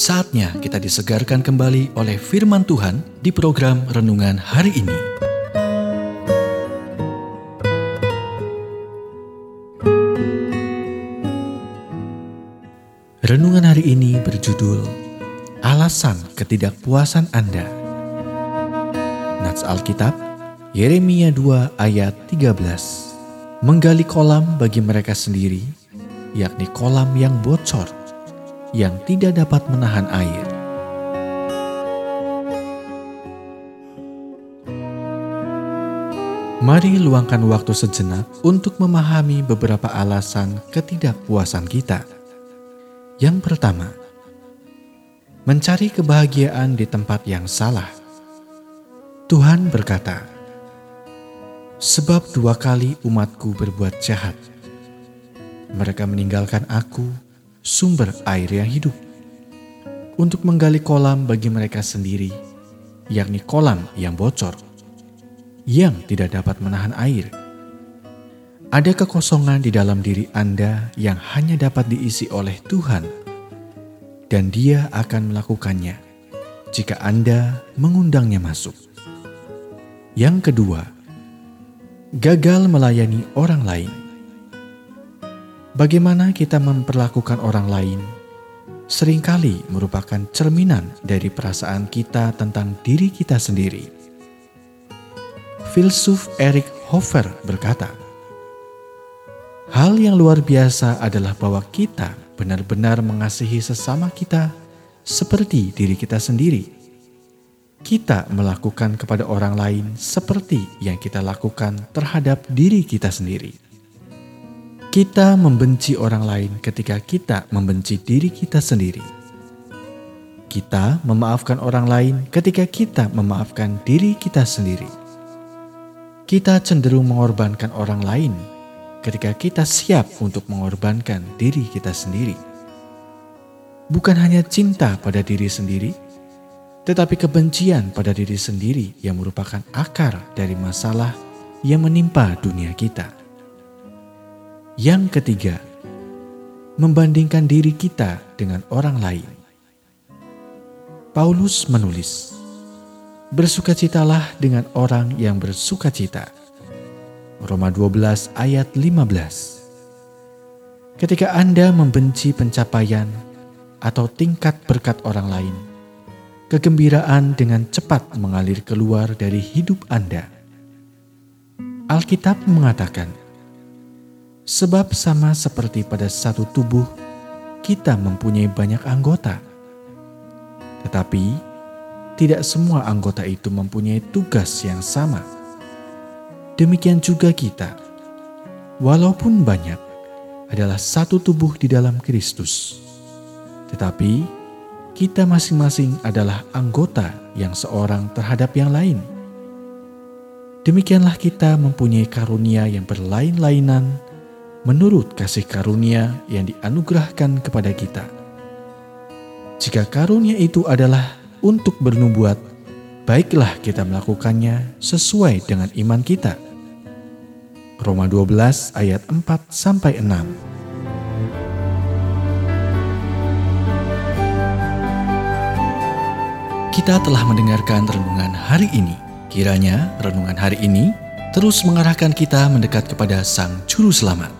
Saatnya kita disegarkan kembali oleh firman Tuhan di program renungan hari ini. Renungan hari ini berjudul Alasan Ketidakpuasan Anda. Nats Alkitab Yeremia 2 ayat 13. Menggali kolam bagi mereka sendiri, yakni kolam yang bocor yang tidak dapat menahan air. Mari luangkan waktu sejenak untuk memahami beberapa alasan ketidakpuasan kita. Yang pertama, mencari kebahagiaan di tempat yang salah. Tuhan berkata, "Sebab dua kali umatku berbuat jahat, mereka meninggalkan Aku sumber air yang hidup, untuk menggali kolam bagi mereka sendiri, yakni kolam yang bocor, yang tidak dapat menahan air. Ada kekosongan di dalam diri Anda yang hanya dapat diisi oleh Tuhan, dan Dia akan melakukannya jika Anda mengundangnya masuk. Yang kedua, gagal melayani orang lain. Bagaimana kita memperlakukan orang lain sering kali merupakan cerminan dari perasaan kita tentang diri kita sendiri. Filsuf Eric Hoffer berkata, "Hal yang luar biasa adalah bahwa kita benar-benar mengasihi sesama kita seperti diri kita sendiri. Kita melakukan kepada orang lain seperti yang kita lakukan terhadap diri kita sendiri." Kita membenci orang lain ketika kita membenci diri kita sendiri. Kita memaafkan orang lain ketika kita memaafkan diri kita sendiri. Kita cenderung mengorbankan orang lain ketika kita siap untuk mengorbankan diri kita sendiri. Bukan hanya cinta pada diri sendiri, tetapi kebencian pada diri sendiri yang merupakan akar dari masalah yang menimpa dunia kita. Yang ketiga, membandingkan diri kita dengan orang lain. Paulus menulis, Bersukacitalah dengan orang yang bersukacita. Roma 12 ayat 15 Ketika Anda membenci pencapaian atau tingkat berkat orang lain, kegembiraan dengan cepat mengalir keluar dari hidup Anda. Alkitab mengatakan, Sebab sama seperti pada satu tubuh, kita mempunyai banyak anggota. Tetapi, tidak semua anggota itu mempunyai tugas yang sama. Demikian juga kita, walaupun banyak, adalah satu tubuh di dalam Kristus. Tetapi, kita masing-masing adalah anggota yang seorang terhadap yang lain. Demikianlah kita mempunyai karunia yang berlain-lainan menurut kasih karunia yang dianugerahkan kepada kita. Jika karunia itu adalah untuk bernubuat, baiklah kita melakukannya sesuai dengan iman kita. Roma 12 ayat 4 sampai 6. Kita telah mendengarkan renungan hari ini. Kiranya renungan hari ini terus mengarahkan kita mendekat kepada Sang Juru Selamat